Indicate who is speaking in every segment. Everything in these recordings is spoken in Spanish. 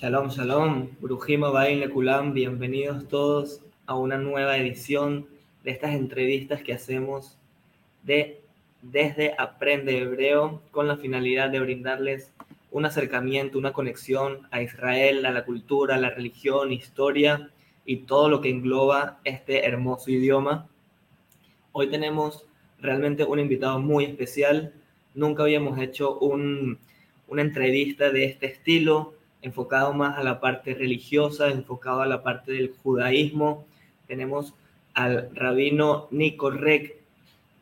Speaker 1: Shalom, shalom, Brujima Bain Lekulam, bienvenidos todos a una nueva edición de estas entrevistas que hacemos de desde Aprende Hebreo con la finalidad de brindarles un acercamiento, una conexión a Israel, a la cultura, a la religión, historia y todo lo que engloba este hermoso idioma. Hoy tenemos realmente un invitado muy especial. Nunca habíamos hecho una entrevista de este estilo, enfocado más a la parte religiosa, enfocado a la parte del judaísmo. Tenemos al rabino Nico Rek,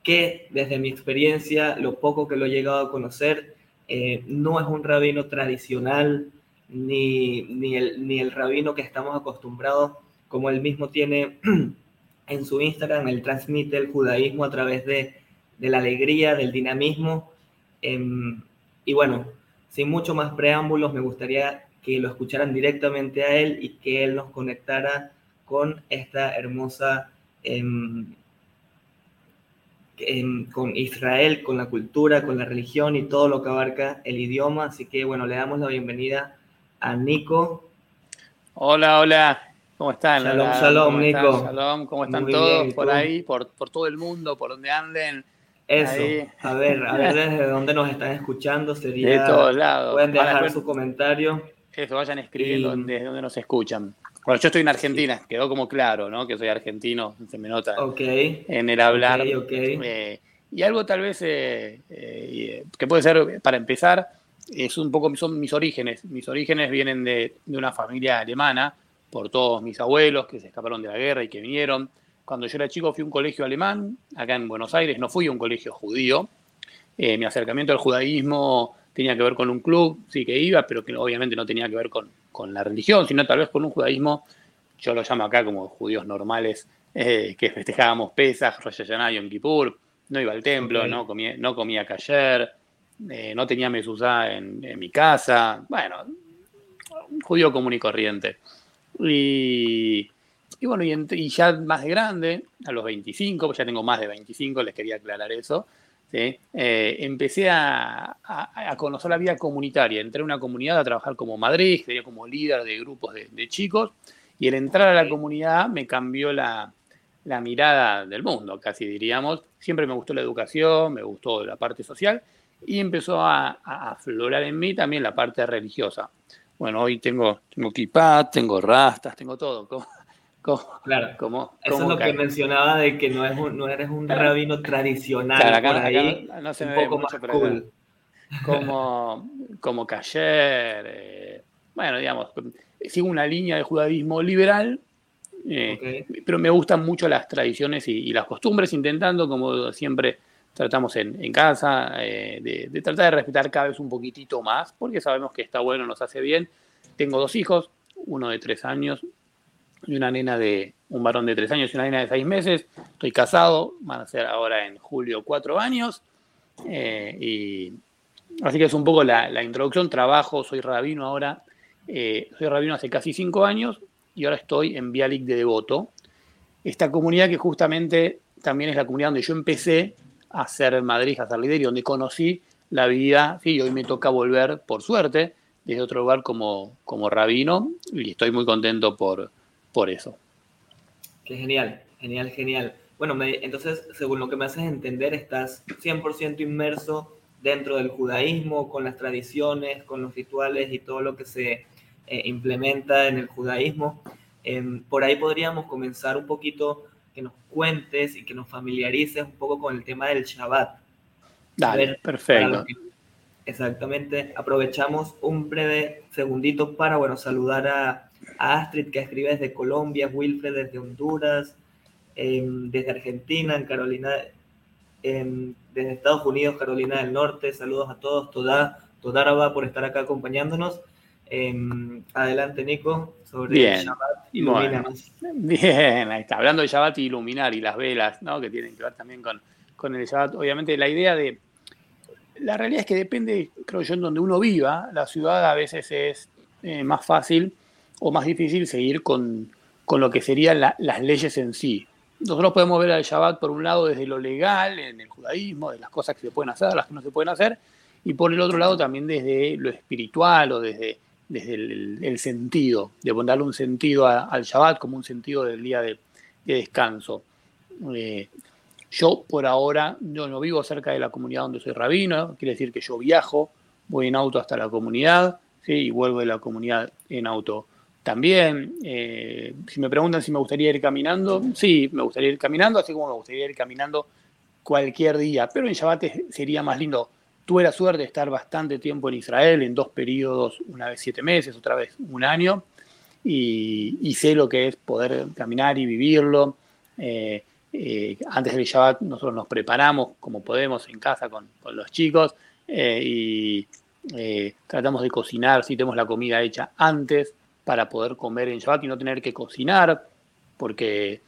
Speaker 1: que desde mi experiencia, lo poco que lo he llegado a conocer, eh, no es un rabino tradicional, ni, ni, el, ni el rabino que estamos acostumbrados, como él mismo tiene en su Instagram, él transmite el judaísmo a través de, de la alegría, del dinamismo. Em, y bueno, sin mucho más preámbulos, me gustaría que lo escucharan directamente a él y que él nos conectara con esta hermosa, em, em, con Israel, con la cultura, con la religión y todo lo que abarca el idioma. Así que bueno, le damos la bienvenida a Nico.
Speaker 2: Hola, hola. ¿Cómo están?
Speaker 1: Shalom, shalom, Nico.
Speaker 2: Shalom, ¿cómo están todos por ahí, por, por, todo el mundo, por donde anden?
Speaker 1: Eso, a ver, a ver desde dónde nos están escuchando, sería...
Speaker 2: De todos lados.
Speaker 1: Pueden dejar su comentario.
Speaker 2: Eso, vayan escribiendo desde donde nos escuchan. Bueno, yo estoy en Argentina, quedó como claro, ¿no? Que soy argentino, se me nota en el hablar. Eh, y algo tal vez eh, eh, que puede ser, para empezar, es un poco, son mis orígenes. Mis orígenes vienen de, de una familia alemana, por todos mis abuelos que se escaparon de la guerra y que vinieron. Cuando yo era chico fui a un colegio alemán, acá en Buenos Aires, no fui a un colegio judío. Mi acercamiento al judaísmo tenía que ver con un club, sí que iba, pero que obviamente no tenía que ver con, con la religión, sino tal vez con un judaísmo, yo lo llamo acá como judíos normales, eh, que festejábamos Pesach, Rosh Hashanah, Yom Kippur, no iba al templo, no comía, no comía kasher, eh, no tenía mesuzá en, en mi casa, bueno, un judío común y corriente. Y, bueno, y, ya más grande, a los 25, pues ya tengo más de 25, les quería aclarar eso, eh, empecé a, conocer la vida comunitaria. Entré en una comunidad a trabajar como Madrid, sería como líder de grupos de, chicos, y el entrar a la comunidad me cambió la, la mirada del mundo, casi diríamos. Siempre me gustó la educación, me gustó la parte social, y empezó a, aflorar en mí también la parte religiosa. Bueno, hoy tengo, tengo tengo rastas, tengo todo.
Speaker 1: Claro, como, eso es lo que mencionaba de que no, es no eres un rabino tradicional. Claro, acá, por ahí, no, se un poco más cool.
Speaker 2: Como, como eh, bueno, digamos, sigo una línea de judaísmo liberal, eh, pero me gustan mucho las tradiciones y, las costumbres, intentando, como siempre tratamos en, casa, eh, de, tratar de respetar cada vez un poquitito más, porque sabemos que está bueno, nos hace bien. Tengo dos hijos, uno de tres años y una nena de, un varón de tres años y una nena de seis meses. Estoy casado, van a ser ahora en julio cuatro años. Eh, y así que es un poco la, introducción. Trabajo, soy rabino ahora. Eh, soy rabino hace casi cinco años y ahora estoy en Bialik de Devoto. Esta comunidad que justamente también es la comunidad donde yo empecé a ser Madrid, a ser líder y donde conocí la vida, sí, hoy me toca volver, por suerte, desde otro lugar como, como rabino y estoy muy contento por, por eso.
Speaker 1: Qué genial, genial, genial. Bueno, entonces, según lo que me haces entender, estás 100% inmerso dentro del judaísmo, con las tradiciones, con los rituales y todo lo que se eh, implementa en el judaísmo. Em, por ahí podríamos comenzar un poquito que nos cuentes y que nos familiarices un poco con el tema del Shabbat.
Speaker 2: Dale, perfecto.
Speaker 1: exactamente. Aprovechamos un breve segundito para, bueno, saludar a, Astrid, que escribe desde Colombia, Wilfred desde Honduras, em, desde Argentina, en Carolina, em, desde Estados Unidos, Carolina del Norte. Saludos a todos, toda, toda por estar acá acompañándonos. Em, adelante, Nico, sobre
Speaker 2: Bien. Shabbat Bien, ahí está. Hablando de Shabbat y iluminar y las velas, ¿no? Que tienen que ver también con, con el Shabbat. Obviamente, la idea de. La realidad es que depende, creo yo, en donde uno viva. La ciudad a veces es eh, más fácil o más difícil seguir con, con lo que serían las leyes en sí. Nosotros podemos ver al Shabbat por un lado desde lo legal, en el judaísmo, de las cosas que se pueden hacer, las que no se pueden hacer, y por el otro lado también desde lo espiritual o desde desde el, sentido, de darle un sentido al Shabbat como un sentido del día de, descanso. Eh, yo por ahora yo no vivo cerca de la comunidad donde soy rabino, quiere decir que yo viajo, voy en auto hasta la comunidad y vuelvo de la comunidad en auto también. Eh, si me preguntan si me gustaría ir caminando, sí, me gustaría ir caminando, así como me gustaría ir caminando cualquier día, pero en Shabbat sería más lindo. Tuve la suerte de estar bastante tiempo en Israel, en dos periodos, una vez siete meses, otra vez un año, y, sé lo que es poder caminar y vivirlo. Eh, eh, antes del Shabbat nosotros nos preparamos como podemos en casa con, los chicos y tratamos de cocinar si tenemos la comida hecha antes para poder comer en Shabbat y no tener que cocinar, porque,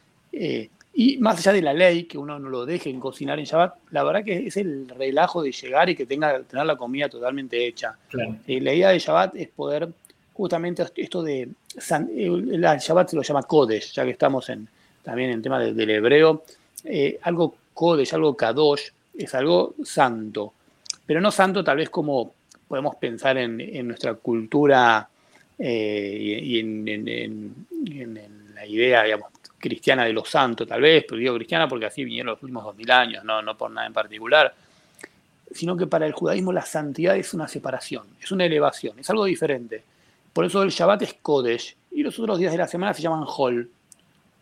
Speaker 2: y más allá de la ley, que uno no lo deje en cocinar en Shabbat, la verdad que es el relajo de llegar y que tenga tener la comida totalmente hecha. la idea de Shabbat es poder, justamente esto de, el Shabbat se lo llama Kodesh, ya que estamos en, también en tema del hebreo, eh, algo Kodesh, algo Kadosh, es algo santo, pero no santo tal vez como podemos pensar en, nuestra cultura eh, y, en, la idea, digamos, cristiana de los santos, tal vez, pero digo cristiana porque así vinieron los últimos dos mil años, no, no por nada en particular, sino que para el judaísmo la santidad es una separación, es una elevación, es algo diferente. Por eso el Shabbat es Kodesh y los otros días de la semana se llaman Hol.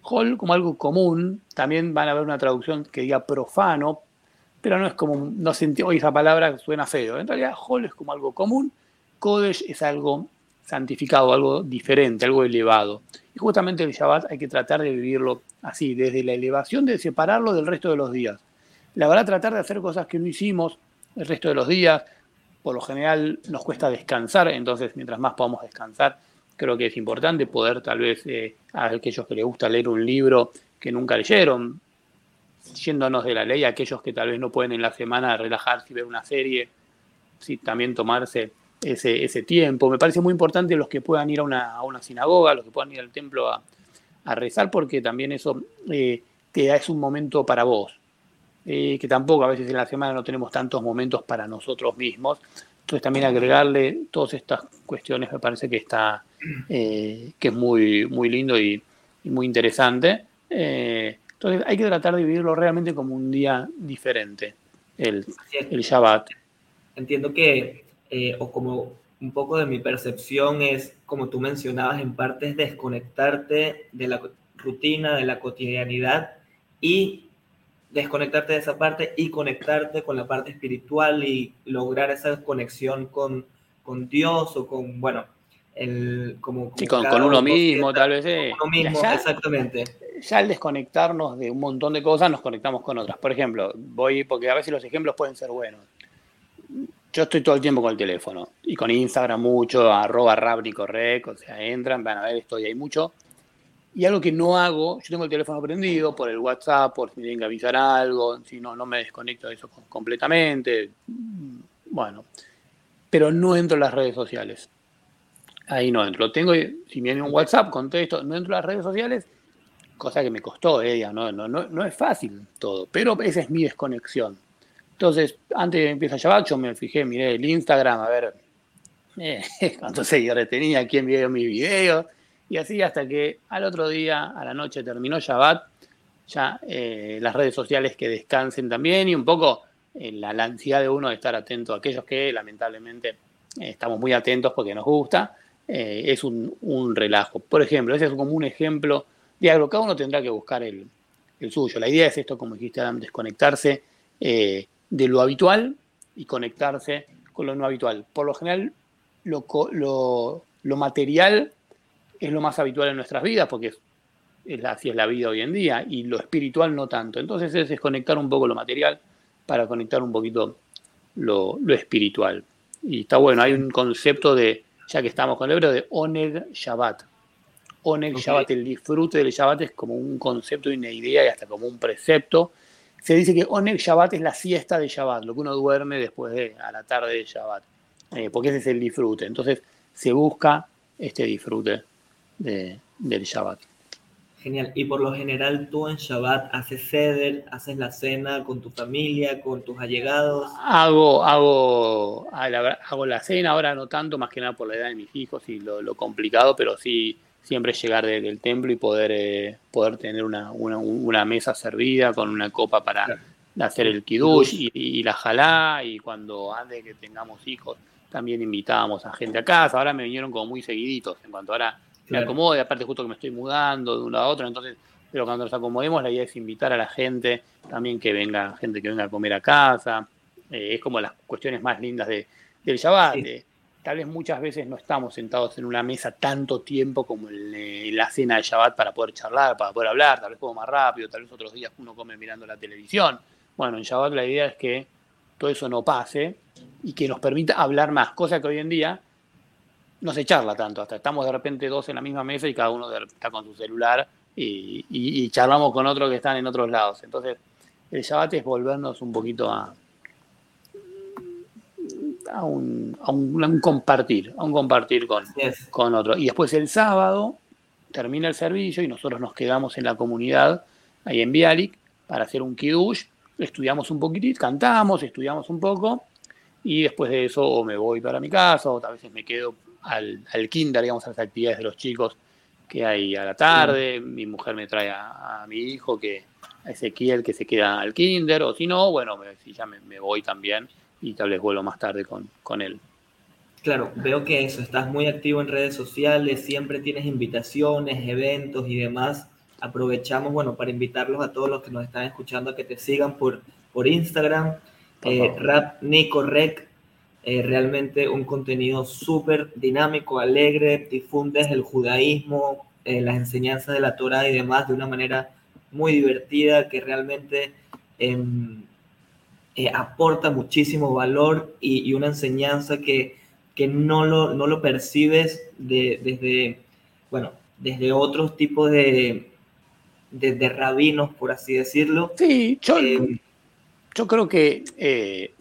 Speaker 2: Hol como algo común, también van a ver una traducción que diga profano, pero no es como, no se hoy esa palabra suena feo. En realidad, Hol es como algo común, Kodesh es algo santificado, algo diferente, algo elevado. Y justamente el Shabbat hay que tratar de vivirlo así, desde la elevación de separarlo del resto de los días. La verdad, tratar de hacer cosas que no hicimos el resto de los días. Por lo general nos cuesta descansar, entonces mientras más podamos descansar, creo que es importante poder tal vez eh, a aquellos que les gusta leer un libro que nunca leyeron, yéndonos de la ley, aquellos que tal vez no pueden en la semana relajarse y ver una serie, sí, también tomarse ese, ese, tiempo. Me parece muy importante los que puedan ir a una, a una sinagoga, los que puedan ir al templo a, a rezar, porque también eso eh, te es un momento para vos. Eh, que tampoco a veces en la semana no tenemos tantos momentos para nosotros mismos. Entonces también agregarle todas estas cuestiones me parece que está, eh, que es muy, muy lindo y, muy interesante. Entonces hay que tratar de vivirlo realmente como un día diferente, el, el Shabbat.
Speaker 1: Entiendo que, eh, o como un poco de mi percepción es, como tú mencionabas, en parte es desconectarte de la rutina, de la cotidianidad y desconectarte de esa parte y conectarte con la parte espiritual y lograr esa conexión con, con Dios o con, bueno, el, como,
Speaker 2: con, uno mismo, tal vez. Eh.
Speaker 1: Con uno mismo, exactamente.
Speaker 2: Ya al desconectarnos de un montón de cosas, nos conectamos con otras. Por ejemplo, voy, porque a veces los ejemplos pueden ser buenos. Yo estoy todo el tiempo con el teléfono y con Instagram mucho, arroba rabnicorrec, o sea, entran, van a ver, estoy ahí mucho y algo que no hago, yo tengo el teléfono prendido por el WhatsApp, por si me tienen que avisar algo, si no, no me desconecto de eso completamente. Mm, bueno, pero no entro en las redes sociales. Ahí no entro. Tengo, si viene un WhatsApp, contesto, no entro en las redes sociales, cosa que me costó, eh, no, no, no, no es fácil todo, pero esa es mi desconexión. Entonces, antes de que empiece Shabbat, yo me fijé, miré el Instagram, a ver eh, cuántos seguidores tenía, quién vio mis videos y así hasta que al otro día, a la noche, terminó Shabbat, ya eh, las redes sociales que descansen también y un poco eh, la, ansiedad de uno de estar atento a aquellos que lamentablemente eh, estamos muy atentos porque nos gusta, es un, relajo. Por ejemplo, ese es como un ejemplo de algo, cada uno tendrá que buscar el, suyo. La idea es esto, como dijiste Adam, desconectarse de lo habitual y conectarse con lo no habitual. Por lo general, lo, lo, lo material es lo más habitual en nuestras vidas, porque es, así es la vida hoy en día, y lo espiritual no tanto. Entonces es desconectar un poco lo material para conectar un poquito lo, espiritual. Y está bueno, hay un concepto de, ya que estamos con el hebreo, de Oneg Shabbat. Oneg Shabbat, el disfrute del Shabbat es como un concepto y una idea y hasta como un precepto. Se dice que Oneg Shabbat es la siesta de Shabbat, lo que uno duerme después de, a la tarde de Shabbat, eh, porque ese es el disfrute. Entonces se busca este disfrute del Shabbat.
Speaker 1: Genial. Y por lo general tú en Shabbat haces ceder, haces la cena con tu familia, con tus allegados.
Speaker 2: Hago, hago, hago la cena, ahora no tanto, más que nada por la edad de mis hijos y lo, complicado, pero sí siempre llegar del templo y poder, eh, poder tener una, una, mesa servida con una copa para hacer el kiddush y, la jalá y cuando antes que tengamos hijos también invitábamos a gente a casa. Ahora me vinieron como muy seguiditos en cuanto ahora me acomode, aparte justo que me estoy mudando de un lado a otro, entonces, pero cuando nos acomodemos la idea es invitar a la gente, también que venga gente que venga a comer a casa, eh, es como las cuestiones más lindas de, del Shabbat. Tal vez muchas veces no estamos sentados en una mesa tanto tiempo como en, la cena de Shabbat para poder charlar, para poder hablar, tal vez como más rápido, tal vez otros días uno come mirando la televisión. Bueno, en Shabbat la idea es que todo eso no pase y que nos permita hablar más, cosa que hoy en día no se charla tanto, hasta estamos de repente dos en la misma mesa y cada uno está con su celular y, charlamos con otros que están en otros lados. Entonces, el Shabbat es volvernos un poquito a, a, un, compartir, a un compartir con, con otro. Y después el sábado termina el servicio y nosotros nos quedamos en la comunidad, ahí en Bialik, para hacer un kiddush, estudiamos un poquitito, cantamos, estudiamos un poco, y después de eso o me voy para mi casa, o a veces me quedo al, al kinder, digamos, a las actividades de los chicos que hay a la tarde. Mi mujer me trae a, mi hijo, que a Ezequiel, que se queda al kinder, o si no, bueno, si ya me, voy también y tal vez vuelvo más tarde con, con él.
Speaker 1: Claro, veo que eso, estás muy activo en redes sociales, siempre tienes invitaciones, eventos y demás. Aprovechamos, bueno, para invitarlos a todos los que nos están escuchando a que te sigan por, por Instagram, eh, Rap Nico Rec, eh, realmente un contenido súper dinámico, alegre, difundes el judaísmo, eh, las enseñanzas de la Torah y demás de una manera muy divertida que realmente em, eh, aporta muchísimo valor y, una enseñanza que, que no, lo, no lo percibes de, desde, bueno, desde otros tipos de, de, rabinos, por así decirlo.
Speaker 2: Sí, yo, em, yo creo que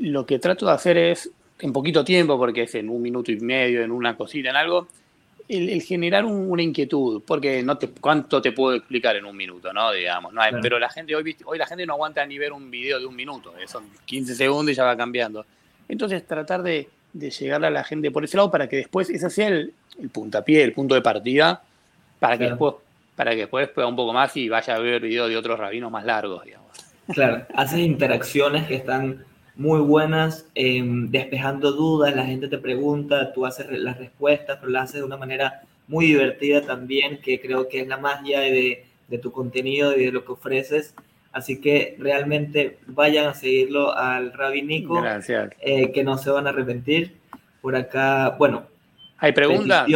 Speaker 2: lo que trato de hacer es, en poquito tiempo, porque es en un minuto y medio, en una cosita, en algo, el, generar una inquietud, porque no te, cuánto te puedo explicar en un minuto, ¿no? Digamos, no pero la gente hoy, hoy la gente no aguanta ni ver un video de un minuto, eh, son 15 segundos y ya va cambiando. Entonces tratar de, de llegarle a la gente por ese lado para que después ese sea el, el puntapié, el punto de partida, para que después para que después pueda un poco más y vaya a ver videos de otros rabinos más largos, digamos.
Speaker 1: Claro, haces interacciones que están muy buenas, em, despejando dudas, la gente te pregunta, tú haces las respuestas, pero las haces de una manera muy divertida también, que creo que es la magia de, de tu contenido y de lo que ofreces. Así que realmente vayan a seguirlo al Rabinico.
Speaker 2: Gracias.
Speaker 1: Eh, que no se van a arrepentir. Por acá, bueno.
Speaker 2: ¿Hay preguntas?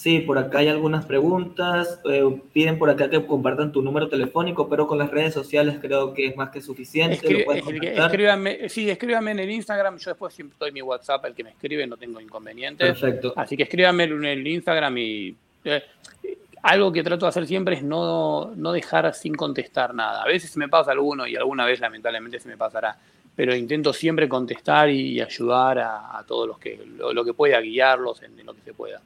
Speaker 1: Sí, por acá hay algunas preguntas. Eh, piden por acá que compartan tu número telefónico, pero con las redes sociales creo que es más que suficiente.
Speaker 2: escríbanme, sí, escríbanme en el Instagram. Yo después siempre doy mi WhatsApp, el que me escribe, no tengo inconveniente.
Speaker 1: Perfecto.
Speaker 2: Así que escríbanme en el Instagram y. Eh, algo que trato de hacer siempre es no, no dejar sin contestar nada. A veces se me pasa alguno y alguna vez lamentablemente se me pasará pero intento siempre contestar y ayudar a, todos los que lo, que pueda guiarlos en, lo que se pueda.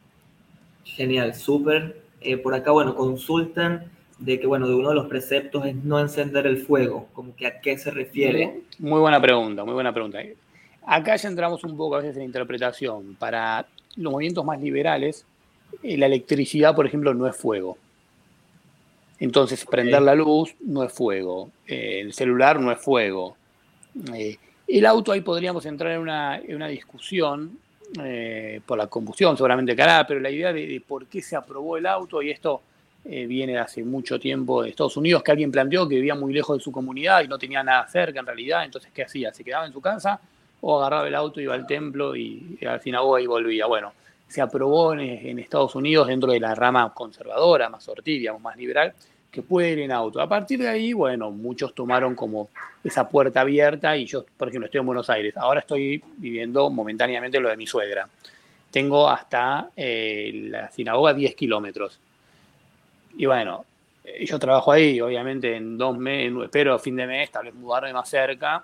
Speaker 1: Genial, súper. Eh, por acá, bueno, consultan de que, bueno, de uno de los preceptos es no encender el fuego, como que a qué se refiere.
Speaker 2: Muy buena pregunta, muy buena pregunta. Acá ya entramos un poco a veces en interpretación. Para los movimientos más liberales, eh, la electricidad, por ejemplo, no es fuego. Entonces, prender la luz no es fuego. Eh, el celular no es fuego. el auto, ahí podríamos entrar en una, en una discusión eh, por la combustión seguramente cara, pero la idea de, por qué se aprobó el auto, y esto eh, viene de hace mucho tiempo de Estados Unidos, que alguien planteó que vivía muy lejos de su comunidad y no tenía nada cerca en realidad, entonces ¿qué hacía? ¿Se quedaba en su casa o agarraba el auto, iba al templo y, al sinagoga y volvía? Bueno, se aprobó en, Estados Unidos dentro de la rama conservadora, más ortidia, más liberal, que puede ir en auto. A partir de ahí, bueno, muchos tomaron como esa puerta abierta y yo, por ejemplo, estoy en Buenos Aires. Ahora estoy viviendo momentáneamente lo de mi suegra. Tengo hasta eh, la sinagoga 10 kilómetros. Y bueno, eh, yo trabajo ahí, obviamente en dos meses, espero a fin de mes, tal vez mudarme más cerca.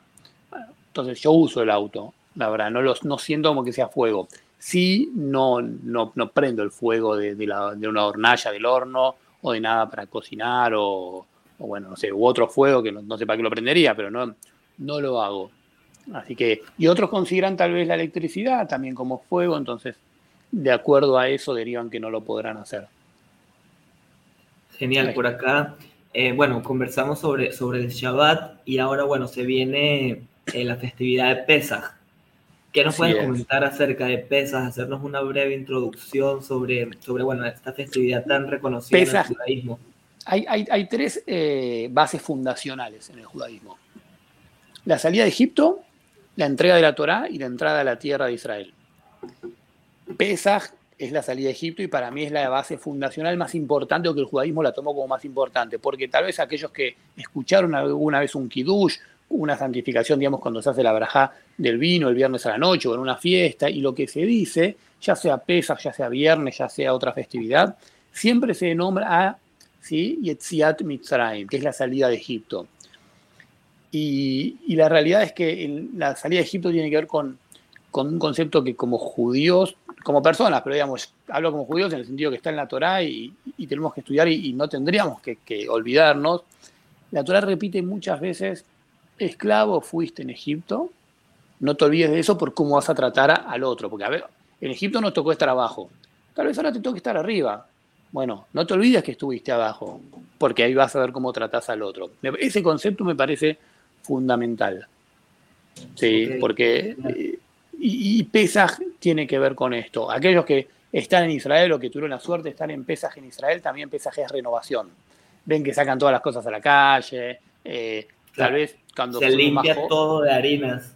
Speaker 2: entonces yo uso el auto, la verdad, no, los, no siento como que sea fuego. Sí, no, no, no prendo el fuego de, una hornalla del horno o de nada para cocinar o, bueno, no sé, u otro fuego que no, sé para qué lo prendería, pero no, no lo hago. Así que, y otros consideran tal vez la electricidad también como fuego, entonces de acuerdo a eso derivan que no lo podrán hacer.
Speaker 1: Genial, por acá, eh, bueno, conversamos sobre, sobre el Shabbat y ahora, bueno, se viene eh, la festividad de Pesach. ¿Qué nos puedes comentar acerca de Pesas? Hacernos una breve introducción sobre, sobre bueno, esta festividad tan reconocida en el judaísmo.
Speaker 2: Hay, hay, tres eh, bases fundacionales en el judaísmo. La salida de Egipto, la entrega de la Torá y la entrada a la tierra de Israel. Pesaj es la salida de Egipto y para mí es la base fundacional más importante o que el judaísmo la tomó como más importante, porque tal vez aquellos que escucharon alguna vez un kiddush una santificación, digamos, cuando se hace la braja del vino el viernes a la noche o en una fiesta, y lo que se dice, ya sea Pesach, ya sea viernes, ya sea otra festividad, siempre se nombra a ¿sí? Yetziat Mitzrayim, que es la salida de Egipto. Y, la realidad es que la salida de Egipto tiene que ver con, con, un concepto que como judíos, como personas, pero digamos, hablo como judíos en el sentido que está en la Torá y, tenemos que estudiar y, no tendríamos que, que olvidarnos. La Torá repite muchas veces esclavo fuiste en Egipto, no te olvides de eso por cómo vas a tratar al otro. Porque, a ver, en Egipto nos tocó estar abajo. Tal vez ahora te toque estar arriba. Bueno, no te olvides que estuviste abajo, porque ahí vas a ver cómo tratás al otro. Ese concepto me parece fundamental. Sí, porque. Eh, y, Pesaj tiene que ver con esto. Aquellos que están en Israel o que tuvieron la suerte de estar en Pesaj en Israel, también Pesaj es renovación. Ven que sacan todas las cosas a la calle, eh, Tal vez cuando
Speaker 1: se limpia todo de harinas.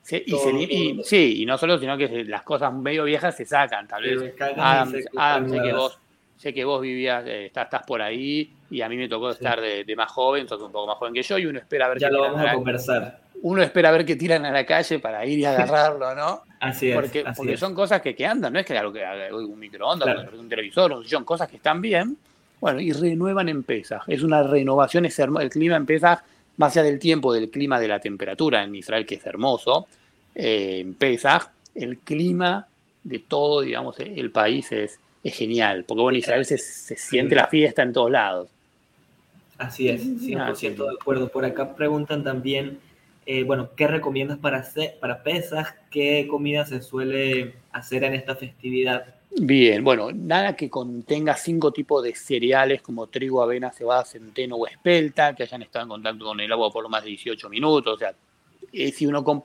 Speaker 2: Sí, y, sí, y no solo, sino que las cosas medio viejas se sacan. Tal vez Adam, sé, que vos, sé que vos vivías, eh, estás, estás, por ahí, y a mí me tocó estar de, más joven, sos un poco más joven que yo, y uno espera a ver
Speaker 1: ya lo vamos a conversar.
Speaker 2: Uno espera a ver qué tiran a la calle para ir y agarrarlo, ¿no?
Speaker 1: así es.
Speaker 2: Porque, porque son cosas que, que, andan, no es que algo que un microondas, un televisor, son cosas que están bien, bueno, y renuevan en pesas. Es una renovación, es el clima en pesas más allá del tiempo, del clima, de la temperatura en Israel, que es hermoso, eh, en Pesach, el clima de todo, digamos, el país es, es genial, porque bueno, en Israel se, siente la fiesta en todos lados.
Speaker 1: Así es, 100% de acuerdo. Por acá preguntan también, eh, bueno, ¿qué recomiendas para, para Pesach? ¿Qué comida se suele hacer en esta festividad?
Speaker 2: Bien, bueno, nada que contenga cinco tipos de cereales como trigo, avena, cebada, centeno o espelta, que hayan estado en contacto con el agua por lo más de 18 minutos. O sea, eh, si uno con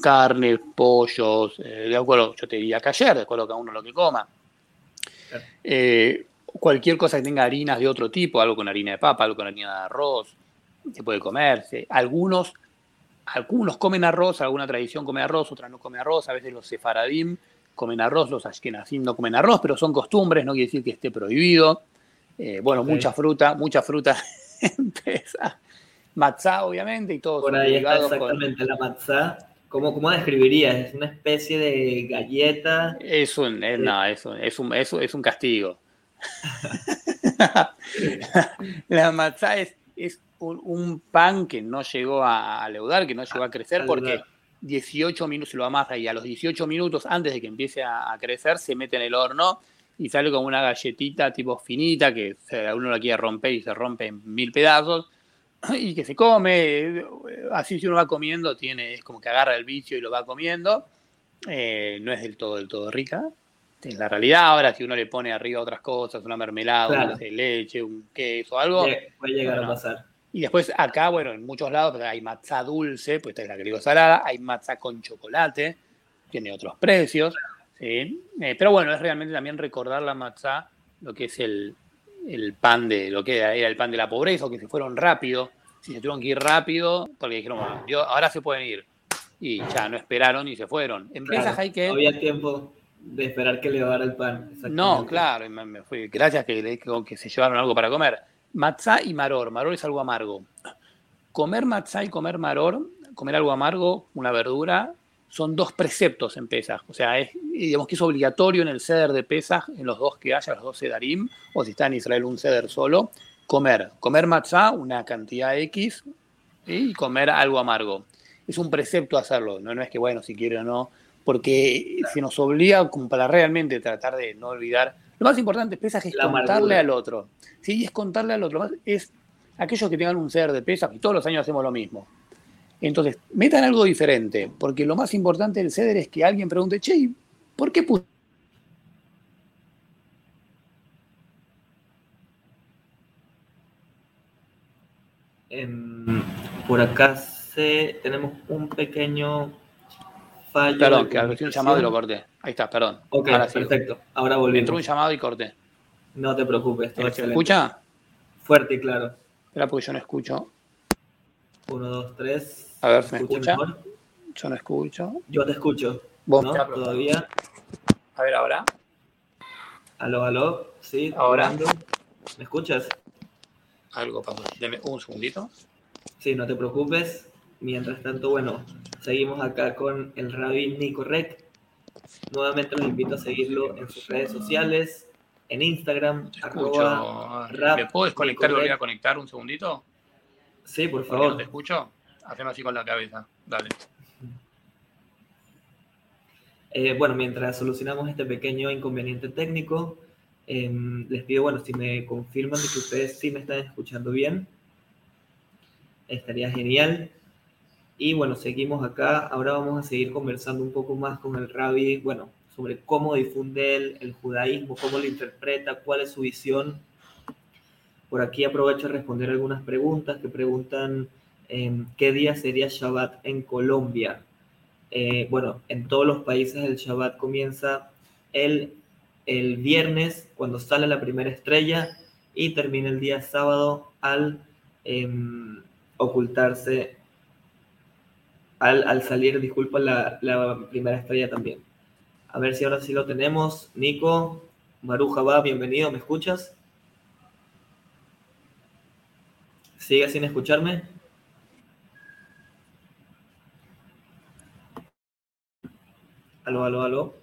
Speaker 2: carne, pollos, eh, de acuerdo, yo te diría que ayer, de acuerdo a cada uno lo que coma. Eh, cualquier cosa que tenga harinas de otro tipo, algo con harina de papa, algo con harina de arroz, se puede comerse. Algunos, algunos comen arroz, alguna tradición come arroz, otra no come arroz, a veces los sefaradim comen arroz, los ashkenazim no comen arroz, pero son costumbres, no quiere decir que esté prohibido. Eh, bueno, mucha fruta, mucha fruta empieza. Matzá, obviamente, y todo.
Speaker 1: Por ahí está exactamente la matzá. ¿Cómo, ¿Cómo describirías? ¿Es una especie de galleta?
Speaker 2: Es un, eh, no, es un, es un, es un, castigo. la matzá es, es un, pan que no llegó a, a leudar, que no llegó a crecer, porque 18 minutos, se lo amasa y a los 18 minutos antes de que empiece a, crecer se mete en el horno y sale como una galletita tipo finita que uno la quiere romper y se rompe en mil pedazos y que se come, así si uno va comiendo tiene, es como que agarra el vicio y lo va comiendo, eh, no es del todo del todo rica. En la realidad, ahora si uno le pone arriba otras cosas, una mermelada, de leche, un queso, algo.
Speaker 1: Puede llegar a pasar.
Speaker 2: Y después acá, bueno, en muchos lados hay matzá dulce, pues esta es la digo salada, hay matzá con chocolate, tiene otros precios, ¿sí? Eh, pero bueno, es realmente también recordar la matzá, lo que es el, pan de, lo que era, el pan de la pobreza, o que se fueron rápido, si se tuvieron que ir rápido, porque dijeron, bueno, ahora se pueden ir. Y ya no esperaron y se fueron. En hay que...
Speaker 1: No había tiempo de esperar que le llevara el pan.
Speaker 2: No, claro, me, fui, gracias que, que se llevaron algo para comer. Matzá y maror. Maror es algo amargo. Comer matzá y comer maror, comer algo amargo, una verdura, son dos preceptos en Pesaj. O sea, es, digamos que es obligatorio en el ceder de Pesaj, en los dos que haya, los dos sedarim, o si está en Israel un ceder solo, comer. Comer matzá, una cantidad X, y comer algo amargo. Es un precepto hacerlo, no, no es que, bueno, si quiere o no, porque se nos obliga como para realmente tratar de no olvidar. Lo más importante, Pesaj, es contarle al otro. Sí, es contarle al otro. Es aquellos que tengan un ser de Pesaj, y todos los años hacemos lo mismo. Entonces, metan algo diferente, porque lo más importante del ceder es que alguien pregunte, che, ¿por qué puse
Speaker 1: em, por acá se, tenemos un pequeño fallo.
Speaker 2: Perdón, que un llamado y lo corté. Ahí está, perdón.
Speaker 1: Ok, Ahora perfecto. Ahora volvemos.
Speaker 2: Entró un llamado y corté.
Speaker 1: No te preocupes.
Speaker 2: Todo ¿Se escucha?
Speaker 1: Fuerte y claro.
Speaker 2: Espera, porque yo no escucho.
Speaker 1: Uno, dos, tres.
Speaker 2: A ver, ¿me escucha? Yo no escucho.
Speaker 1: Yo te escucho. ¿Vos ¿no? Todavía.
Speaker 2: A ver, ahora.
Speaker 1: Aló, aló. Sí,
Speaker 2: ahora.
Speaker 1: ¿Me escuchas?
Speaker 2: Algo, Pablo. Deme un segundito.
Speaker 1: Sí, no te preocupes. Mientras tanto, bueno, seguimos acá con el Rabbi Nico Rec. Nuevamente los invito a seguirlo en sus redes sociales, en Instagram.
Speaker 2: Arroba, ¿Me puedo desconectar y volver a conectar un segundito?
Speaker 1: Sí, por favor.
Speaker 2: ¿Te escucho? Hacemos así con la cabeza. Dale.
Speaker 1: Eh, bueno, mientras solucionamos este pequeño inconveniente técnico, em, les pido, bueno, si me confirman de que ustedes sí me están escuchando bien, estaría genial. Y bueno, seguimos acá. Ahora vamos a seguir conversando un poco más con el rabbi, bueno, sobre cómo difunde el, judaísmo, cómo lo interpreta, cuál es su visión. Por aquí aprovecho a responder algunas preguntas que preguntan ¿Qué día sería Shabbat en Colombia? Eh, bueno, en todos los países el Shabbat comienza el, el viernes cuando sale la primera estrella y termina el día sábado al em, ocultarse, al, salir, disculpa, la, la, primera estrella también. A ver si ahora sí lo tenemos. Nico, Maruja va, bienvenido, ¿me escuchas? ¿Sigue sin escucharme? Aló, aló, aló.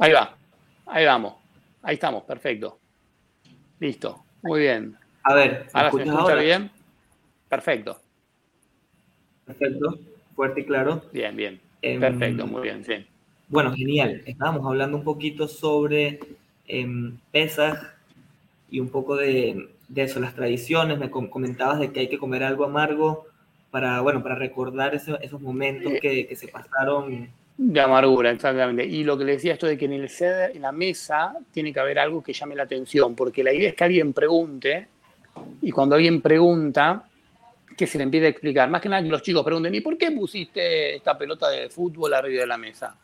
Speaker 2: Ahí va, ahí vamos, ahí estamos, perfecto. Listo, muy bien.
Speaker 1: A ver,
Speaker 2: ¿ahora se escucha bien? Perfecto.
Speaker 1: Perfecto, fuerte y claro.
Speaker 2: Bien, bien. Em, Perfecto, muy bien, sí.
Speaker 1: Bueno, genial. Estábamos hablando un poquito sobre eh, Pesaj y un poco de, eso, las tradiciones. Me comentabas de que hay que comer algo amargo para, bueno, para recordar esos momentos que, se pasaron.
Speaker 2: De amargura, exactamente. Y lo que le decía esto de que en el ceder, en la mesa, tiene que haber algo que llame la atención, porque la idea es que alguien pregunte, y cuando alguien pregunta, que se le empiece a explicar. Más que nada que los chicos pregunten, ¿y por qué pusiste esta pelota de fútbol arriba de la mesa?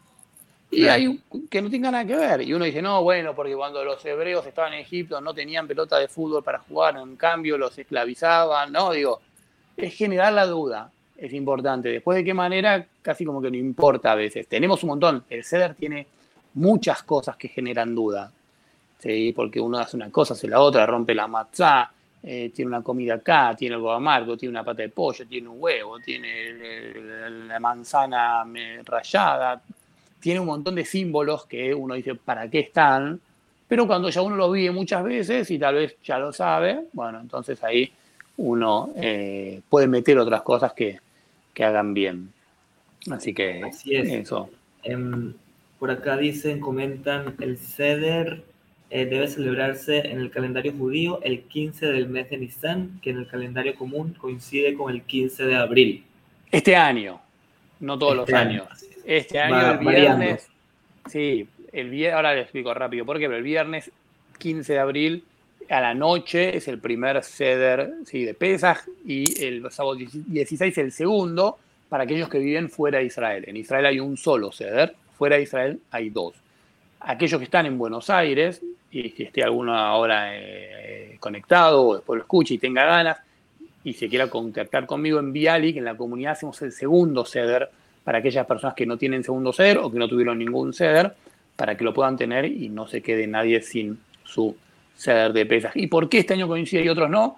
Speaker 2: Y hay que no tenga nada que ver. Y uno dice, no, bueno, porque cuando los hebreos estaban en Egipto no tenían pelota de fútbol para jugar, en cambio los esclavizaban. No, digo, es generar la duda, es importante. Después de qué manera, casi como que no importa a veces. Tenemos un montón. El CEDER tiene muchas cosas que generan duda. Porque uno hace una cosa, hace la otra, rompe la matzá, eh, tiene una comida acá, tiene algo amargo, tiene una pata de pollo, tiene un huevo, tiene la manzana rayada, tiene un montón de símbolos que uno dice, ¿para qué están? Pero cuando ya uno lo vive muchas veces y tal vez ya lo sabe, bueno, entonces ahí uno eh, puede meter otras cosas que, hagan bien. Así que
Speaker 1: Así es. eso. Em, por acá dicen, comentan el ceder eh, debe celebrarse en el calendario judío el 15 del mes de Nisan, que en el calendario común coincide con el 15 de abril.
Speaker 2: Este año, no todos los este años. Este año, el viernes. Sí, el viernes, ahora le explico rápido por qué, pero el viernes 15 de abril a la noche es el primer ceder sí, de Pesaj y el sábado 16 el segundo para aquellos que viven fuera de Israel. En Israel hay un solo ceder, fuera de Israel hay dos. Aquellos que están en Buenos Aires y si esté alguno ahora eh, conectado o después lo escuche y tenga ganas y se quiera contactar conmigo en que en la comunidad hacemos el segundo ceder para aquellas personas que no tienen segundo ceder o que no tuvieron ningún ceder, para que lo puedan tener y no se quede nadie sin su ceder de pesas. ¿Y por qué este año coincide y otros no?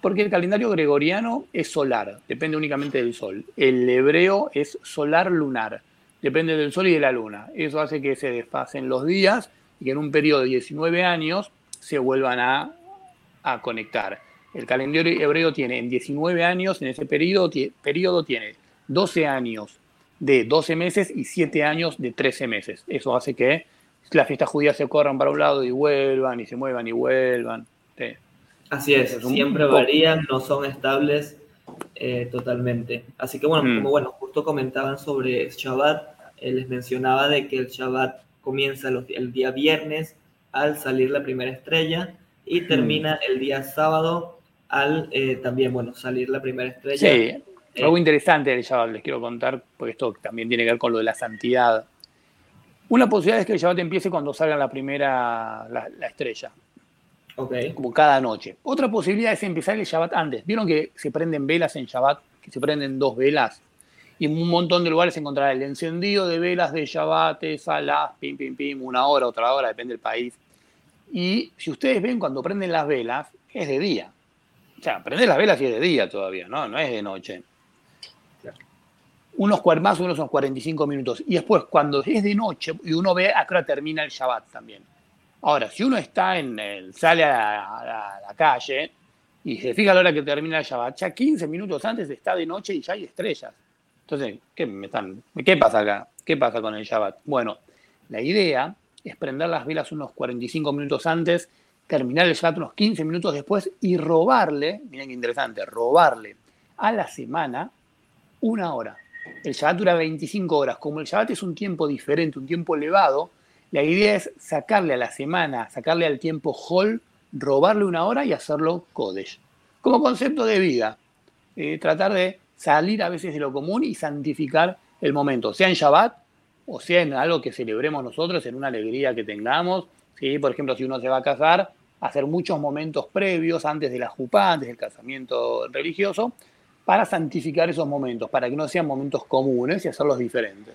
Speaker 2: Porque el calendario gregoriano es solar, depende únicamente del sol. El hebreo es solar lunar. depende del sol y de la luna. Eso hace que se desfasen los días y que en un periodo de 19 años se vuelvan a, conectar. El calendario hebreo tiene en 19 años, en ese periodo, periodo tiene 12 años de 12 meses y 7 años de 13 meses. Eso hace que las fiestas judías se corran para un lado y vuelvan, y se muevan y vuelvan.
Speaker 1: Así es, siempre varían, no son estables eh, totalmente. Así que bueno, mm. como bueno, justo comentaban sobre Shabbat, eh, les mencionaba de que el Shabbat comienza el día viernes al salir la primera estrella y mm. termina el día sábado al eh, también, bueno, salir la primera estrella.
Speaker 2: Sí, algo interesante del Shabbat les quiero contar, porque esto también tiene que ver con lo de la santidad. Una posibilidad es que el Shabbat empiece cuando salga la primera, la estrella. Como cada noche. Otra posibilidad es empezar el Shabbat antes. ¿Vieron que se prenden velas en Shabbat? Que se prenden dos velas. Y en un montón de lugares encontrará el encendido de velas de Shabbat, salas, pim, pim, pim, una hora, otra hora, depende del país. Y si ustedes ven cuando prenden las velas, es de día. O sea, prender las velas y es de día todavía, ¿no? No es de noche. Unos más unos 45 minutos. Y después, cuando es de noche y uno ve a qué hora termina el Shabbat también. Ahora, si uno está en el, sale a la, calle y se fija a la hora que termina el Shabbat, ya 15 minutos antes está de noche y ya hay estrellas. Entonces, ¿qué, me están, ¿qué pasa acá? ¿Qué pasa con el Shabbat? Bueno, la idea es prender las velas unos 45 minutos antes, terminar el Shabbat unos 15 minutos después y robarle, miren qué interesante, robarle a la semana una hora. El Shabbat dura 25 horas. Como el Shabbat es un tiempo diferente, un tiempo elevado, la idea es sacarle a la semana, sacarle al tiempo Hall, robarle una hora y hacerlo Kodesh. Como concepto de vida, eh, tratar de salir a veces de lo común y santificar el momento, sea en Shabbat o sea en algo que celebremos nosotros, en una alegría que tengamos. ¿sí? Por ejemplo, si uno se va a casar, hacer muchos momentos previos antes de la jupá, antes del casamiento religioso, para santificar esos momentos, para que no sean momentos comunes y hacerlos diferentes.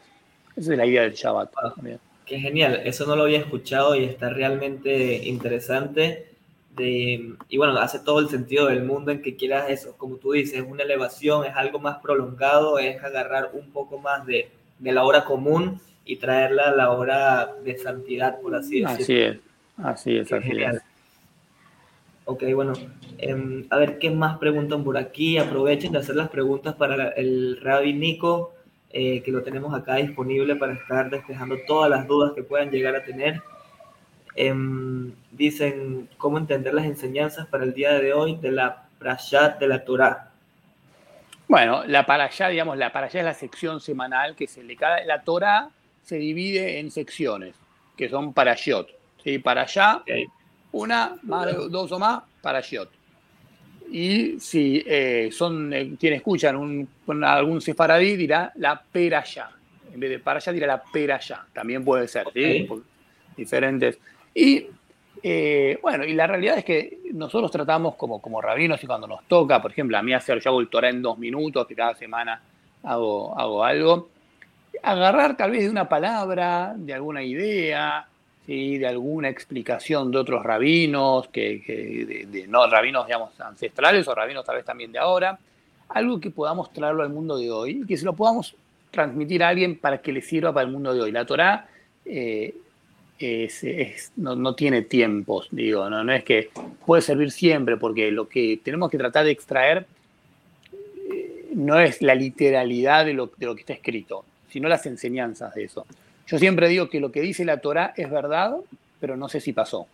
Speaker 2: Esa es la idea del Shabbat. También.
Speaker 1: Qué genial, eso no lo había escuchado y está realmente interesante. De, y bueno, hace todo el sentido del mundo en que quieras eso, como tú dices, una elevación, es algo más prolongado, es agarrar un poco más de, de la hora común y traerla a la hora de santidad, por así decirlo.
Speaker 2: Así es, así es, así es.
Speaker 1: Ok, bueno, em, a ver qué más preguntan por aquí. Aprovechen de hacer las preguntas para el Rabbi Nico. Eh, que lo tenemos acá disponible para estar despejando todas las dudas que puedan llegar a tener. Em, dicen cómo entender las enseñanzas para el día de hoy de la Prashat de la Torah.
Speaker 2: Bueno, la Parashá, digamos, la Parashá es la sección semanal que se le cada la Torah se divide en secciones, que son Parashot. ¿sí? Parashá, una, más, dos o más, Parashot. Y si eh, son, eh, quienes escuchan un, algún sefaradí dirá la peraya. En vez de para allá dirá la peraya. También puede ser, Diferentes. Y eh, bueno, y la realidad es que nosotros tratamos como, como rabinos y cuando nos toca, por ejemplo, a mí hacer, yo hago el Torah en dos minutos, que cada semana hago, hago algo, agarrar tal vez de una palabra, de alguna idea, de alguna explicación de otros rabinos, que, de, no rabinos, digamos, ancestrales o rabinos tal vez también de ahora, algo que podamos traerlo al mundo de hoy y que se lo podamos transmitir a alguien para que le sirva para el mundo de hoy. La Torah eh, no, tiene tiempos, digo, ¿no? no es que puede servir siempre, porque lo que tenemos que tratar de extraer eh, no es la literalidad de lo, de lo que está escrito, sino las enseñanzas de eso. Yo siempre digo que lo que dice la Torah es verdad, pero no sé si pasó.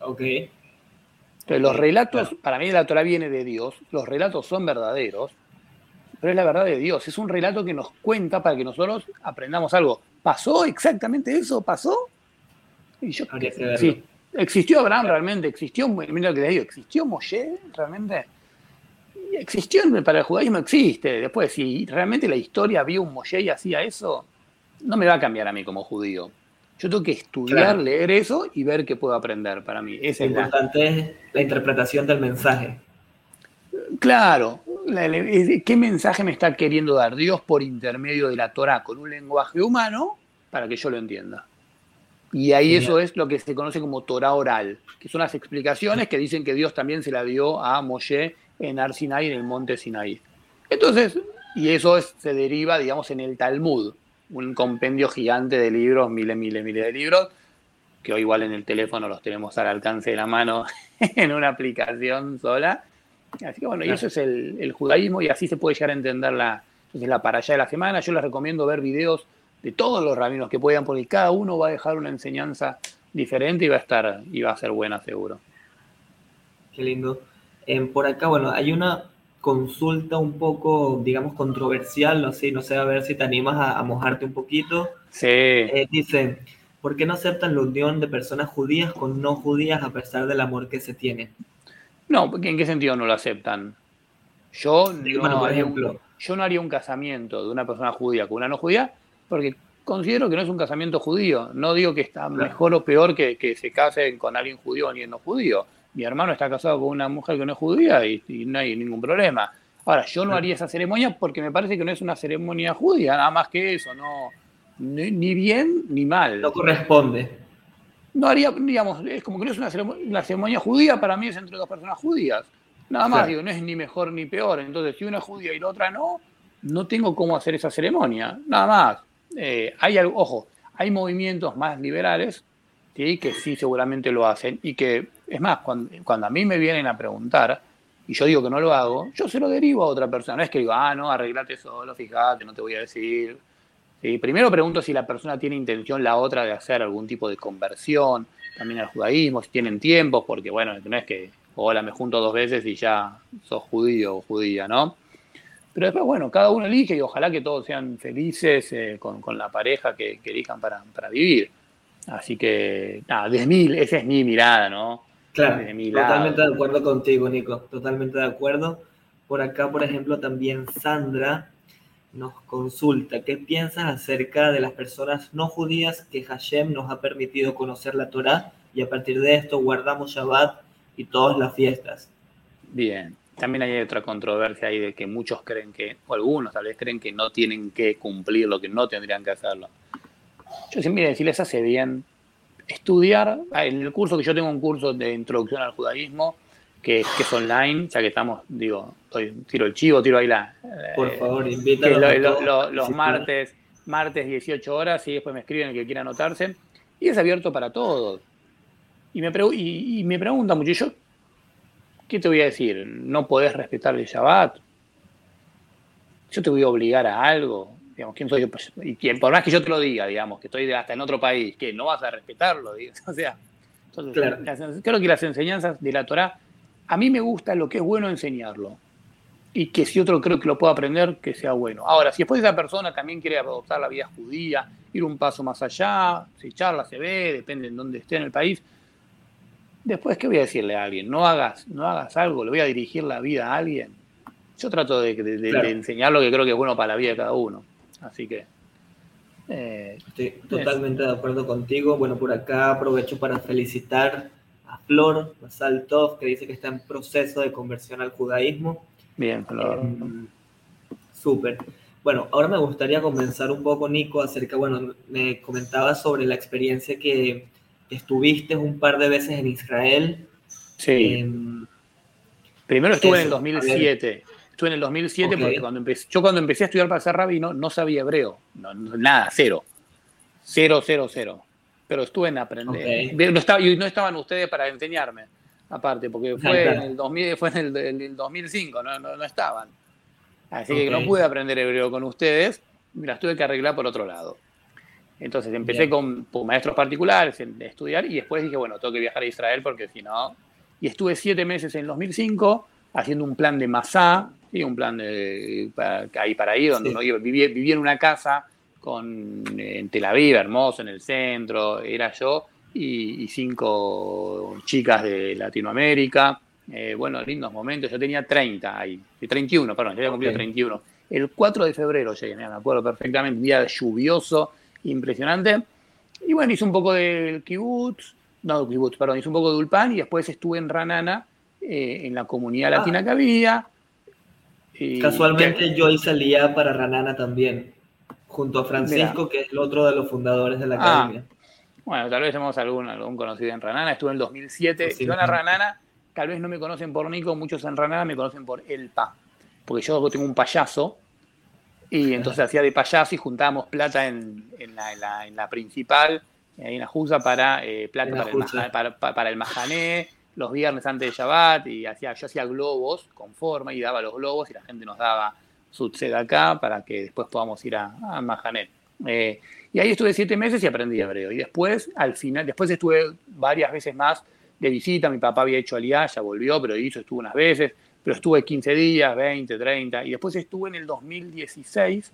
Speaker 1: Ok.
Speaker 2: Entonces, los relatos, para mí la Torah viene de Dios, los relatos son verdaderos, pero es la verdad de Dios. Es un relato que nos cuenta para que nosotros aprendamos algo. ¿Pasó exactamente eso? ¿Pasó? Y yo, sí. ¿Existió Abraham realmente? ¿Existió, mira lo que digo, ¿existió Moshe realmente? Existió, para el judaísmo existe. Después, si realmente la historia vio un Moshe y hacía eso, no me va a cambiar a mí como judío. Yo tengo que estudiar, leer eso y ver qué puedo aprender para mí.
Speaker 1: Es importante es la interpretación del mensaje.
Speaker 2: Claro, ¿qué mensaje me está queriendo dar Dios por intermedio de la Torah con un lenguaje humano para que yo lo entienda? Y ahí eso es lo que se conoce como Torah oral, que son las explicaciones que dicen que Dios también se la dio a Moshe en Ar en el monte Sinaí. Entonces, Y eso se deriva, digamos, en el Talmud, un compendio gigante de libros, miles, miles, miles de libros, que hoy igual en el teléfono los tenemos al alcance de la mano en una aplicación sola. Así que bueno, y eso es el, judaísmo y así se puede llegar a entender la, la para allá de la semana. Yo les recomiendo ver videos de todos los rabinos que puedan, porque cada uno va a dejar una enseñanza diferente y va a estar y va a ser buena seguro.
Speaker 1: Qué lindo. Em, por acá, bueno, hay una consulta un poco, digamos, controversial, no sé, no sé, a ver si te animas a, mojarte un poquito.
Speaker 2: Sí.
Speaker 1: Eh, dice, ¿por qué no aceptan la unión de personas judías con no judías a pesar del amor que se tiene?
Speaker 2: No, ¿en qué sentido no lo aceptan? Yo no, por ejemplo, yo no haría un casamiento de una persona judía con una no judía porque considero que no es un casamiento judío. No digo que está mejor o peor que, que se casen con alguien judío o alguien no judío mi hermano está casado con una mujer que no es judía y, no hay ningún problema. Ahora, yo no haría esa ceremonia porque me parece que no es una ceremonia judía, nada más que eso, no, ni, bien ni mal.
Speaker 1: No corresponde.
Speaker 2: No haría, digamos, es como que no es una ceremonia, ceremonia judía, para mí es entre dos personas judías. Nada más, digo, no es ni mejor ni peor. Entonces, si una es judía y la otra no, no tengo cómo hacer esa ceremonia. Nada más. Eh, hay algo, ojo, hay movimientos más liberales ¿sí? que sí seguramente lo hacen y que es más, cuando, a mí me vienen a preguntar y yo digo que no lo hago, yo se lo derivo a otra persona. No es que digo, ah, no, arreglate solo, fíjate, no te voy a decir. primero pregunto si la persona tiene intención, la otra, de hacer algún tipo de conversión, también al judaísmo, si tienen tiempo, porque bueno, no es que, hola, me junto dos veces y ya sos judío o judía, ¿no? Pero después, bueno, cada uno elige y ojalá que todos sean felices eh, con, la pareja que, elijan para, para, vivir. Así que, nada, de mil, esa es mi mirada, ¿no?
Speaker 1: Claro, totalmente de acuerdo contigo, Nico, totalmente de acuerdo. Por acá, por ejemplo, también Sandra nos consulta, ¿qué piensas acerca de las personas no judías que Hashem nos ha permitido conocer la Torah y a partir de esto guardamos Shabbat y todas las fiestas?
Speaker 2: Bien, también hay otra controversia ahí de que muchos creen que, o algunos tal vez creen que no tienen que cumplir lo que no tendrían que hacerlo. Yo siempre decir, les hace bien estudiar, ah, en el curso que yo tengo un curso de introducción al judaísmo, que, que es online, ya que estamos, digo, tiro el chivo, tiro ahí la...
Speaker 1: Por eh, favor, invítanos.
Speaker 2: los martes, martes 18 horas, y después me escriben el que quiera anotarse, y es abierto para todos. Y me, y, me preguntan mucho, yo, ¿qué te voy a decir? ¿No podés respetar el Shabbat? ¿Yo te voy a obligar a algo? ¿Quién soy yo? Pues, y quien, por más que yo te lo diga, digamos, que estoy hasta en otro país, que no vas a respetarlo, o sea, creo que las enseñanzas de la Torah, a mí me gusta lo que es bueno enseñarlo. Y que si otro creo que lo puedo aprender, que sea bueno. Ahora, si después esa persona también quiere adoptar la vida judía, ir un paso más allá, si charla, se ve, depende en dónde esté en el país, después, ¿qué voy a decirle a alguien? No hagas, no hagas algo, le voy a dirigir la vida a alguien. Yo trato de, de enseñar lo que creo que es bueno para la vida de cada uno. Así que...
Speaker 1: Eh, Estoy totalmente de acuerdo contigo. Bueno, por acá aprovecho para felicitar a Flor Saltov, que dice que está en proceso de conversión al judaísmo.
Speaker 2: Bien, Flor.
Speaker 1: Em, súper. Bueno, ahora me gustaría comenzar un poco, Nico, acerca, bueno, me comentabas sobre la experiencia que estuviste un par de veces en Israel.
Speaker 2: Sí. Em, Primero estuve en el 2007 estuve en el 2007 porque cuando empecé, yo cuando empecé a estudiar para ser rabino no sabía hebreo, nada, cero. Cero, cero, cero. Pero estuve en aprender. No estaba, y no estaban ustedes para enseñarme, aparte, porque fue en el, 2000, fue en el, 2005, no, no, estaban. Así que no pude aprender hebreo con ustedes, me las tuve que arreglar por otro lado. Entonces empecé con, maestros particulares en estudiar y después dije, bueno, tengo que viajar a Israel porque si no... Y estuve siete meses en 2005 haciendo un plan de Masá, Sí, un plan de, para, ahí para ahí, donde uno vivía, vivía, en una casa con, en Tel Aviv, hermoso, en el centro, era yo y, cinco chicas de Latinoamérica. Eh, bueno, lindos momentos. Yo tenía 30 ahí, 31, perdón, ya había cumplido 31. El 4 de febrero llegué, me acuerdo perfectamente, un día lluvioso, impresionante. Y bueno, hice un poco del kibutz, no kibutz, perdón, hice un poco de Ulpan y después estuve en Ranana, eh, en la comunidad ah. latina que había.
Speaker 1: Casualmente yo el día para Ranana también, junto a Francisco, que es el otro de los fundadores de la ah. academia.
Speaker 2: Bueno, tal vez hemos algún, algún conocido en Ranana, estuve en el 2007. Si van a Ranana, tal vez no me conocen por Nico, muchos en Ranana me conocen por El Pa, porque yo tengo un payaso Y entonces hacía de payaso y juntábamos plata en, la, principal, ahí en la Jusa, para eh, plata para el, majané, los viernes antes de Shabbat, y hacía, yo hacía globos con forma y daba los globos y la gente nos daba su acá para que después podamos ir a, a Mahané. Eh, y ahí estuve siete meses y aprendí hebreo. Y después, al final, después estuve varias veces más de visita. Mi papá había hecho aliá, ya volvió, pero hizo, estuvo unas veces. Pero estuve 15 días, 20, 30. Y después estuve en el 2016.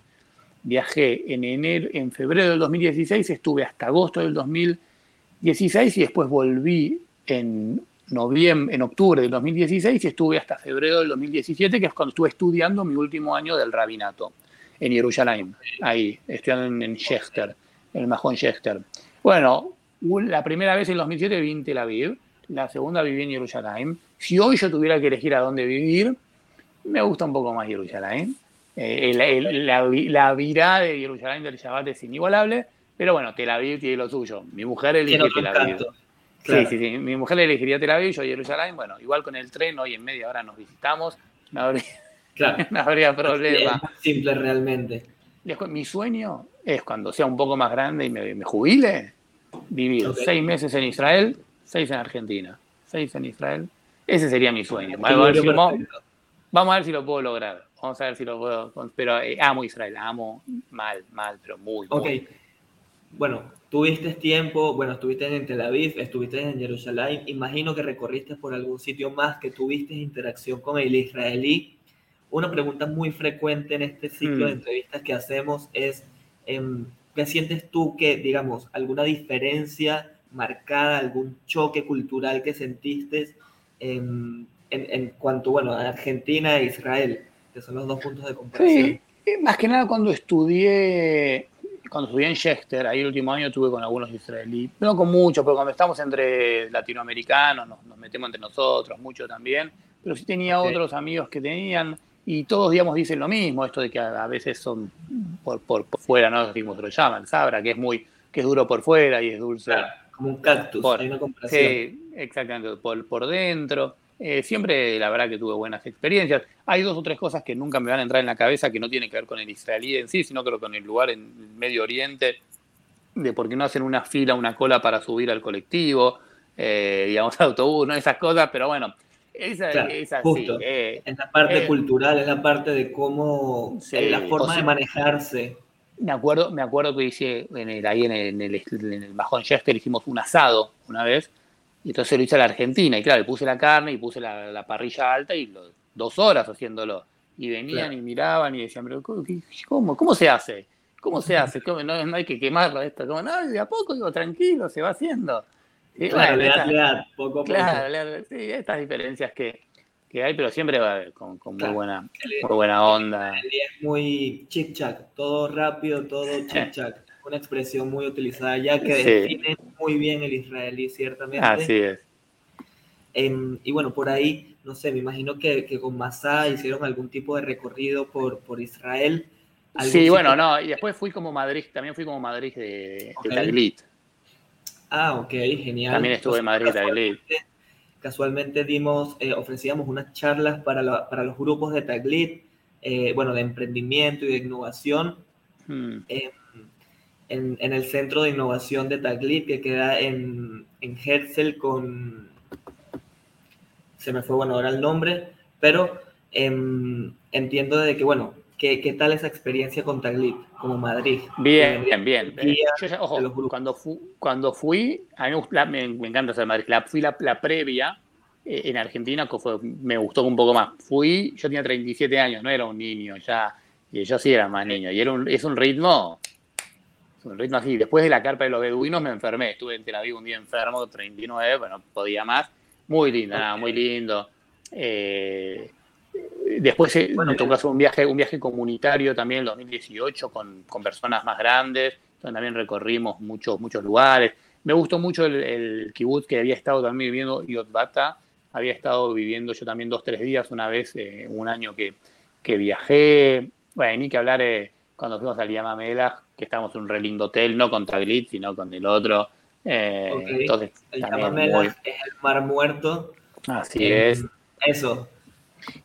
Speaker 2: Viajé en enero, en febrero del 2016, estuve hasta agosto del 2016 y después volví en noviembre, en octubre del 2016 y estuve hasta febrero del 2017, que es cuando estuve estudiando mi último año del rabinato en Jerusalén, ahí, estudiando en, en en el Majón Schechter. Bueno, la primera vez en el 2007 viví en Tel Aviv, la segunda viví en Jerusalén. Si hoy yo tuviera que elegir a dónde vivir, me gusta un poco más Jerusalén. Eh, la, la, virada de Jerusalén del Shabbat es inigualable, pero bueno, Tel Aviv tiene lo suyo. Mi mujer elige Tel Aviv. Sí, sí, sí. Mi mujer elegiría Tel Aviv, yo Jerusalén. Bueno, igual con el tren, hoy en media hora nos visitamos. No habría, Claro. no habría problema.
Speaker 1: simple realmente.
Speaker 2: mi sueño es cuando sea un poco más grande y me, jubile, vivir seis meses en Israel, seis en Argentina, seis en Israel. Ese sería mi sueño. Vamos a, ver si lo puedo lograr. Vamos a ver si lo puedo. Pero eh, amo Israel, amo mal, mal, pero muy. Ok.
Speaker 1: Bueno, tuviste tiempo, bueno, estuviste en Tel Aviv, estuviste en Jerusalén. Imagino que recorriste por algún sitio más, que tuviste interacción con el israelí una pregunta muy frecuente en este ciclo de mm. entrevistas que hacemos es, em, ¿qué sientes tú que, digamos, alguna diferencia marcada, algún choque cultural que sentiste en, en, cuanto, bueno, a Argentina e Israel, que son los dos puntos de comparación? Sí,
Speaker 2: eh, más que nada cuando estudié, cuando estudié en Chester, ahí el último año tuve con algunos israelíes, no con muchos, pero cuando estamos entre latinoamericanos, nos, metemos entre nosotros, mucho también, pero sí tenía otros amigos que tenían y todos, digamos, dicen lo mismo, esto de que a, veces son por, por, fuera, ¿no? Como se lo llaman, sabra, que es muy, que es duro por fuera y es dulce.
Speaker 1: como un cactus, hay una comparación.
Speaker 2: Sí, exactamente, por, por dentro. Eh, siempre, la verdad, que tuve buenas experiencias. Hay dos o tres cosas que nunca me van a entrar en la cabeza que no tienen que ver con el israelí en sí, sino creo con el lugar en Medio Oriente, de por qué no hacen una fila, una cola para subir al colectivo, eh, digamos, autobús, ¿no? Esas cosas, pero bueno, esa, es
Speaker 1: justo. Eh, es la parte eh, cultural, es la parte de cómo, la forma de manejarse.
Speaker 2: Me acuerdo, me acuerdo que hice en el, ahí en el, en el, en el Bajón Chester hicimos un asado una vez, y entonces lo hice a la Argentina, y claro, le puse la carne y puse la, parrilla alta y dos horas haciéndolo. Y venían y miraban y decían, pero ¿cómo, cómo se hace? ¿Cómo se hace? ¿Cómo, no, hay que quemarlo esto. Como, no, de a poco, digo, tranquilo, se va haciendo
Speaker 1: claro, le poco a poco.
Speaker 2: Claro, sí, estas diferencias que, que, hay, pero siempre va con, con muy, buena, muy buena onda.
Speaker 1: Es muy chic-chac, todo rápido, todo chic-chac. Una expresión muy utilizada ya que define muy bien el israelí, ciertamente.
Speaker 2: Así es.
Speaker 1: Em, y bueno, por ahí, no sé, me imagino que, que con Masá hicieron algún tipo de recorrido por, por Israel.
Speaker 2: Sí, bueno, no, y después fui como Madrid, también fui como Madrid de, de Taglit.
Speaker 1: Ah, ok, genial.
Speaker 2: También estuve en Madrid,
Speaker 1: casualmente, casualmente dimos, eh, ofrecíamos unas charlas para, los grupos de Taglit, eh, bueno, de emprendimiento y de innovación, hmm. En, el centro de innovación de Taglit, que queda en, en Herzl con, se me fue, bueno, ahora el nombre, pero em, entiendo de que, bueno, ¿Qué, ¿Qué, tal esa experiencia con Taglit, como Madrid?
Speaker 2: Bien, bien, bien. Yo ojo, cuando, cuando fui, a mí me, me encanta ser Madrid. La, fui la, la previa eh, en Argentina, que fue, me gustó un poco más. Fui, yo tenía 37 años, no era un niño ya, y yo sí era más niño. Y era un, es un ritmo, un ritmo así. Después de la carpa de los beduinos me enfermé. Estuve en Tel Aviv un día enfermo, 39, bueno, podía más. Muy lindo, nada, muy lindo. Eh, Después eh, me tocó hacer un viaje, un viaje comunitario también en 2018 con, con personas más grandes, donde también recorrimos muchos, muchos lugares. Me gustó mucho el, el kibutz que había estado también viviendo Yotbata. Había estado viviendo yo también dos, tres días una vez, eh, un año que, que, viajé. Bueno, ni que hablar eh, cuando fuimos al Yamamela, que estábamos en un re lindo hotel, no con Taglit, sino con el otro.
Speaker 1: Entonces, el Yamamela es el mar muerto.
Speaker 2: Así es.
Speaker 1: Eso,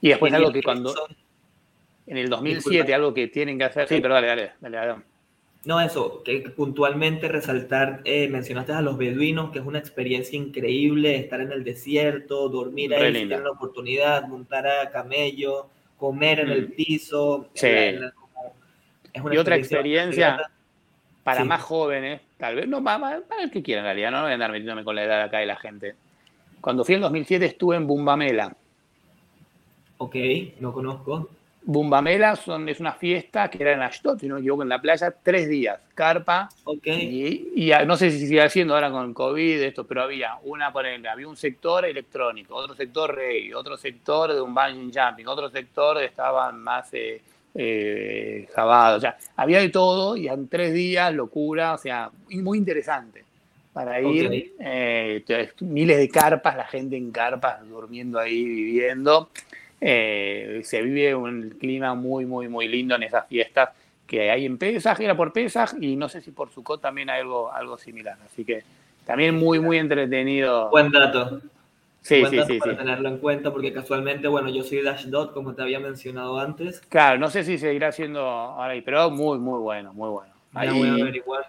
Speaker 2: y después algo que cuando... en el 2007, algo que tienen que hacer. Sí, pero dale, dale, dale, dale.
Speaker 1: No, eso, que puntualmente resaltar, eh, mencionaste a los beduinos, que es una experiencia increíble estar en el desierto, dormir ahí, tener la oportunidad, montar a camello, comer en el mm. piso.
Speaker 2: Sí. Y otra experiencia para más jóvenes, tal vez, no, para, para el que quiera en realidad, no voy a andar metiéndome con la edad acá de la gente. Cuando fui en 2007 estuve en Bumbamela.
Speaker 1: Ok, no conozco.
Speaker 2: Bumbamela son, es una fiesta que era en Ashdod, si no me equivoco, en la playa, tres días, carpa.
Speaker 1: Ok.
Speaker 2: Y, no sé si sigue haciendo ahora con COVID esto, pero había una, por ejemplo, había un sector electrónico, otro sector reggae, otro sector de un bungee jumping, otro sector estaban más eh, eh o sea, había de todo y en tres días, locura, o sea, muy interesante para ir. Eh, miles de carpas, la gente en carpas durmiendo ahí, viviendo. Eh, se vive un clima muy, muy, muy lindo en esas fiestas que hay en Pesaj, era por Pesaj, y no sé si por Sukkot también hay algo, algo similar. Así que también muy, muy entretenido.
Speaker 1: Buen dato.
Speaker 2: Sí, sí, sí,
Speaker 1: para tenerlo en cuenta, porque casualmente, bueno, yo soy Dash Dot, como te había mencionado antes.
Speaker 2: Claro, no sé si seguirá siendo ahora ahí, pero muy, muy bueno, muy bueno.
Speaker 1: Ahí, voy a averiguar.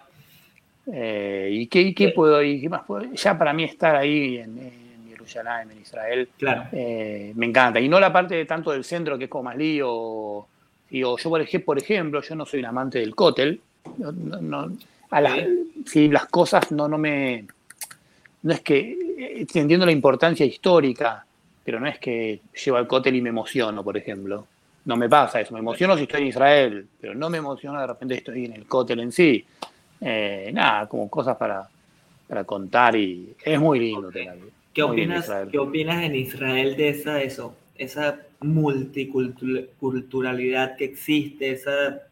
Speaker 2: Eh, ¿Y qué, qué puedo, y qué más puedo? Ya para mí estar ahí en en Israel.
Speaker 1: Claro.
Speaker 2: Eh, me encanta. Y no la parte tanto del centro que es como más lío. Digo, yo por ejemplo, yo no soy un amante del cótel. No, a las, si las cosas no, no me. No es que. Eh, entiendo la importancia histórica, pero no es que llevo al cótel y me emociono, por ejemplo. No me pasa eso. Me emociono si estoy en Israel, pero no me emociono de repente estoy en el cótel en sí. Eh, nada, como cosas para, para contar y es muy lindo.
Speaker 1: ¿Qué opinas, ¿Qué opinas en Israel de esa, eso, esa multiculturalidad que existe, ese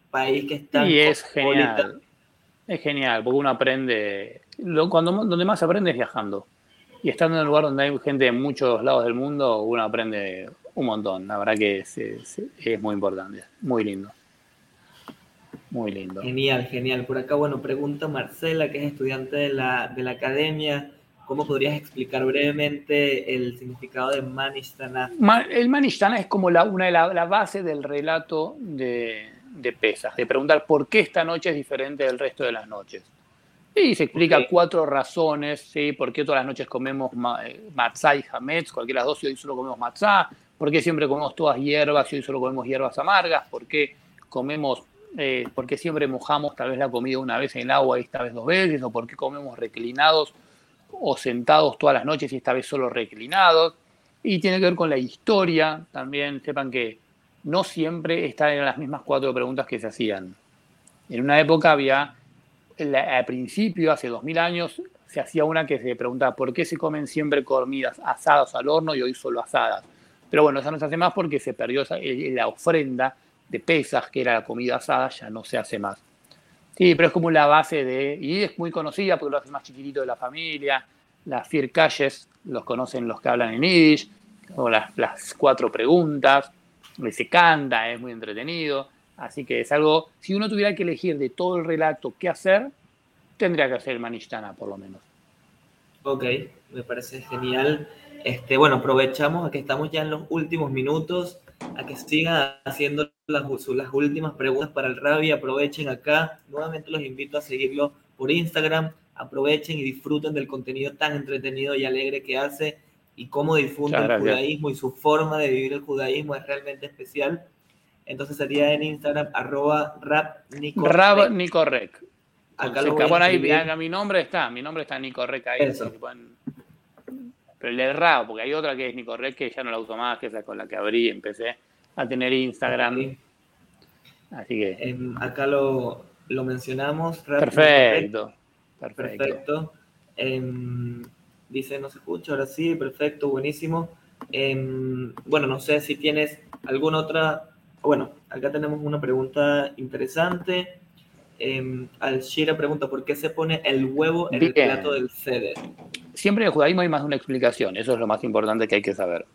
Speaker 1: país que está...
Speaker 2: Y es genial. Es genial, porque uno aprende... Lo, cuando, donde más aprende es viajando. Y estando en un lugar donde hay gente de muchos lados del mundo, uno aprende un montón. La verdad que es, es, es muy importante, muy lindo. Muy lindo.
Speaker 1: Genial, genial. Por acá, bueno, pregunta Marcela, que es estudiante de la, de la academia. ¿Cómo podrías explicar brevemente el significado de Manishtana?
Speaker 2: El Manishtana es como la, una de la, base del relato de, de Pesas, de preguntar por qué esta noche es diferente del resto de las noches. Y se explica cuatro razones, ¿sí? por qué todas las noches comemos eh, matzah y hametz, cualquiera de las dos y hoy solo comemos matzah, por qué siempre comemos todas hierbas y hoy solo comemos hierbas amargas, por qué comemos, eh, por qué siempre mojamos tal vez la comida una vez en el agua y esta vez dos veces, o por qué comemos reclinados o sentados todas las noches y esta vez solo reclinados. Y tiene que ver con la historia también. Sepan que no siempre están en las mismas cuatro preguntas que se hacían. En una época había, al principio, hace dos mil años, se hacía una que se preguntaba por qué se comen siempre comidas asadas al horno y hoy solo asadas. Pero bueno, esa no se hace más porque se perdió la ofrenda de pesas, que era la comida asada, ya no se hace más. Sí, pero es como la base de. Y es muy conocida porque lo hace más chiquitito de la familia. Las Fir Calles los conocen los que hablan en Yiddish. O las, las cuatro preguntas. Se canta, es muy entretenido. Así que es algo. Si uno tuviera que elegir de todo el relato qué hacer, tendría que hacer el Manishtana, por lo menos.
Speaker 1: Ok, me parece genial. Este, bueno, aprovechamos que estamos ya en los últimos minutos a que sigan haciendo las, las últimas preguntas para el Rabi. Aprovechen acá. Nuevamente los invito a seguirlo por Instagram. Aprovechen y disfruten del contenido tan entretenido y alegre que hace y cómo difunde el judaísmo y su forma de vivir el judaísmo es realmente especial. Entonces sería en Instagram arroba rap
Speaker 2: Rap Nicorrec. Acá lo bueno, ahí mi nombre está, mi nombre está Nicorrec ahí. Pero el de rap, porque hay otra que es Nicorrec que ya no la uso más, que es la con la que abrí, empecé a tener Instagram. Así que.
Speaker 1: Em, acá lo, lo mencionamos.
Speaker 2: Perfecto.
Speaker 1: Perfecto. Em, dice, no se escucha, ahora sí, perfecto, buenísimo. Em, bueno, no sé si tienes alguna otra. Bueno, acá tenemos una pregunta interesante. Al Shira pregunta: ¿por qué se pone el huevo en el plato del ceder?
Speaker 2: Siempre en el judaísmo hay más de una explicación, eso es lo más importante que hay que saber.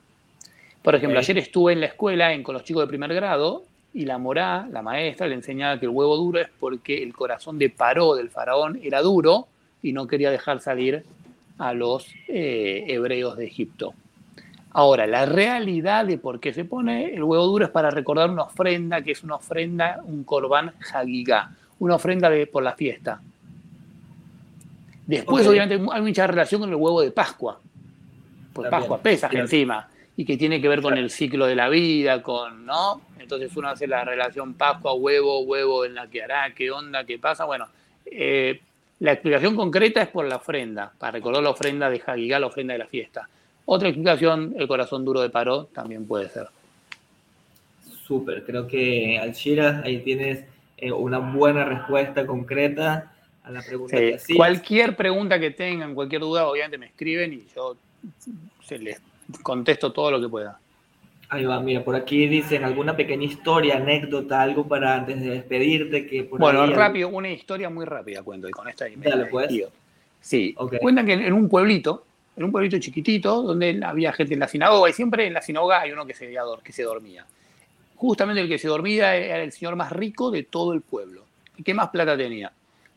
Speaker 2: Por ejemplo, ayer estuve en la escuela con los chicos de primer grado y la morá, la maestra, le enseñaba que el huevo duro es porque el corazón de Paró del faraón era duro y no quería dejar salir a los eh, hebreos de Egipto. Ahora, la realidad de por qué se pone el huevo duro es para recordar una ofrenda, que es una ofrenda, un corbán hagigá, una ofrenda de, por la fiesta. Después, obviamente, hay mucha relación con el huevo de Pascua. Pues Pascua pesa encima y que tiene que ver con el ciclo de la vida, con, ¿no? Entonces uno hace la relación Pascua, huevo, huevo en la que hará, qué onda, qué pasa. Bueno, eh, la explicación concreta es por la ofrenda, para recordar la ofrenda de Hagigá, la ofrenda de la fiesta. Otra explicación, el corazón duro de Paró, también puede ser.
Speaker 1: Súper, creo que Alshira, ahí tienes eh, una buena respuesta concreta a la pregunta que hacías.
Speaker 2: Cualquier pregunta que tengan, cualquier duda, obviamente me escriben y yo se les contesto todo lo que pueda.
Speaker 1: Ahí va, mira, por aquí dicen alguna pequeña historia, anécdota, algo para antes de despedirte. que
Speaker 2: Bueno, rápido, una historia muy rápida cuento y con esta
Speaker 1: Dale, pues.
Speaker 2: Sí, cuentan que en un pueblito, en un pueblito chiquitito, donde había gente en la sinagoga y siempre en la sinagoga hay uno que se, que se dormía. Justamente el que se dormía era el señor más rico de todo el pueblo. ¿Y qué más plata tenía?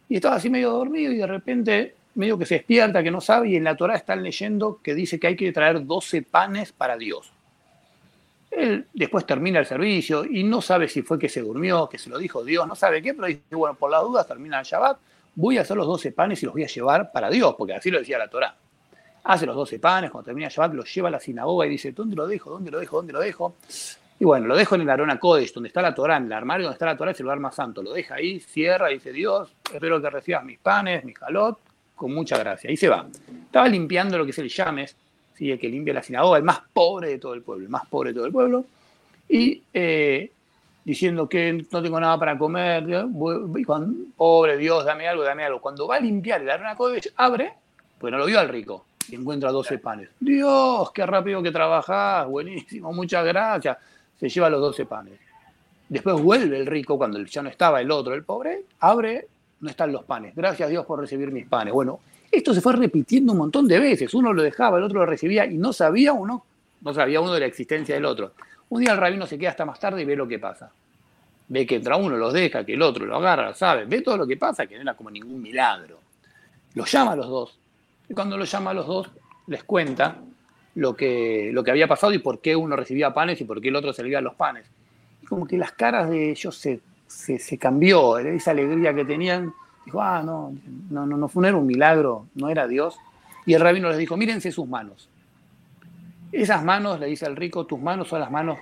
Speaker 2: Y estaba así medio dormido y de repente medio que se despierta, que no sabe, y en la Torah están leyendo que dice que hay que traer 12 panes para Dios. Él después termina el servicio y no sabe si fue que se durmió, que se lo dijo Dios, no sabe qué, pero dice, bueno, por las dudas termina el Shabbat, voy a hacer los 12 panes y los voy a llevar para Dios, porque así lo decía la Torah. Hace los 12 panes, cuando termina Shabbat los lleva a la sinagoga y dice, ¿dónde lo dejo? ¿Dónde lo dejo? ¿Dónde lo dejo? Y bueno, lo dejo en el Arona Kodesh, donde está la Torah, en el armario donde está la Torah, es el lugar más santo. Lo deja ahí, cierra y dice, Dios, espero que recibas mis panes, mi jalot, con mucha gracia. Ahí se va. Estaba limpiando lo que es el llames, ¿sí? el que limpia la sinagoga, el más pobre de todo el pueblo, el más pobre de todo el pueblo, y eh, diciendo que no tengo nada para comer, pobre Dios, dame algo, dame algo. Cuando va a limpiar el Arona Kodesh, abre, pues no lo vio al rico, y encuentra 12 panes. Dios, qué rápido que trabajás, buenísimo, muchas gracias. Se lleva los 12 panes. Después vuelve el rico, cuando ya no estaba el otro, el pobre, abre no están los panes. Gracias a Dios por recibir mis panes. Bueno, esto se fue repitiendo un montón de veces. Uno lo dejaba, el otro lo recibía y no sabía uno, no sabía uno de la existencia del otro. Un día el rabino se queda hasta más tarde y ve lo que pasa. Ve que entra uno, los deja, que el otro lo agarra, sabe, ve todo lo que pasa, que no era como ningún milagro. Los llama a los dos. Cuando los llama a los dos, les cuenta lo que, lo que había pasado y por qué uno recibía panes y por qué el otro servía los panes. Y como que las caras de ellos se se, cambió, esa alegría que tenían, dijo, ah, no, no, no, no fue un milagro, no era Dios. Y el rabino les dijo, mírense sus manos. Esas manos, le dice al rico, tus manos son las manos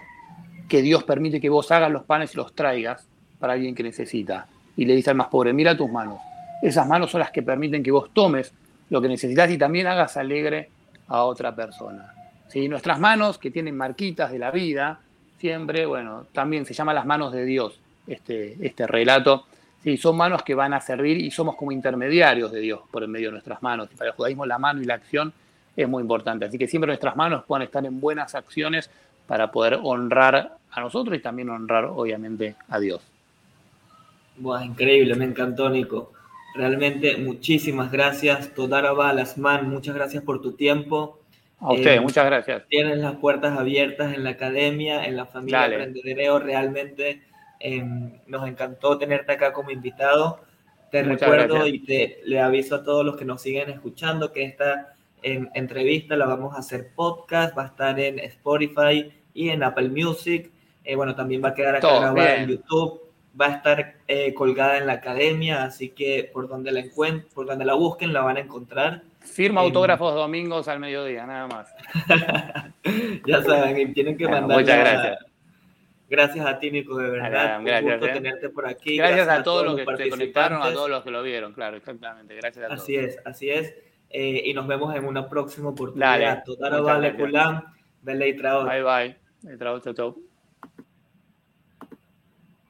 Speaker 2: que Dios permite que vos hagas los panes y los traigas para alguien que necesita. Y le dice al más pobre, mira tus manos. Esas manos son las que permiten que vos tomes lo que necesitas y también hagas alegre a otra persona. ¿Sí? Nuestras manos, que tienen marquitas de la vida, siempre, bueno, también se llaman las manos de Dios este, este relato. Sí, son manos que van a servir y somos como intermediarios de Dios por el medio de nuestras manos. Y para el judaísmo la mano y la acción es muy importante. Así que siempre nuestras manos puedan estar en buenas acciones para poder honrar a nosotros y también honrar, obviamente, a Dios.
Speaker 1: Increíble, me encantó, Nico. Realmente, muchísimas gracias. Todaraba Lasman, muchas gracias por tu tiempo.
Speaker 2: A ustedes, eh, muchas gracias.
Speaker 1: Tienes las puertas abiertas en la academia, en la familia Dale. Realmente Em, nos encantó tenerte acá como invitado. Te recuerdo y te le aviso a todos los que nos siguen escuchando que esta em, entrevista la vamos a hacer podcast, va a estar en Spotify y en Apple Music. Eh, bueno, también va a quedar acá grabada en YouTube, va a estar eh, colgada en la academia, así que por donde la encuentren, por donde la busquen, la van a encontrar.
Speaker 2: Firma autógrafos domingos al mediodía, nada más.
Speaker 1: ya saben, y tienen que mandar.
Speaker 2: Muchas gracias.
Speaker 1: Gracias a ti, Nico, de verdad.
Speaker 2: gracias,
Speaker 1: gusto eh. tenerte por aquí.
Speaker 2: Gracias, a, todos los que se conectaron, a todos los que lo vieron, claro, exactamente. Gracias a todos.
Speaker 1: Así es, así es. Eh, y nos vemos en una próxima oportunidad. Dale, Total vale, Bye bye. chao.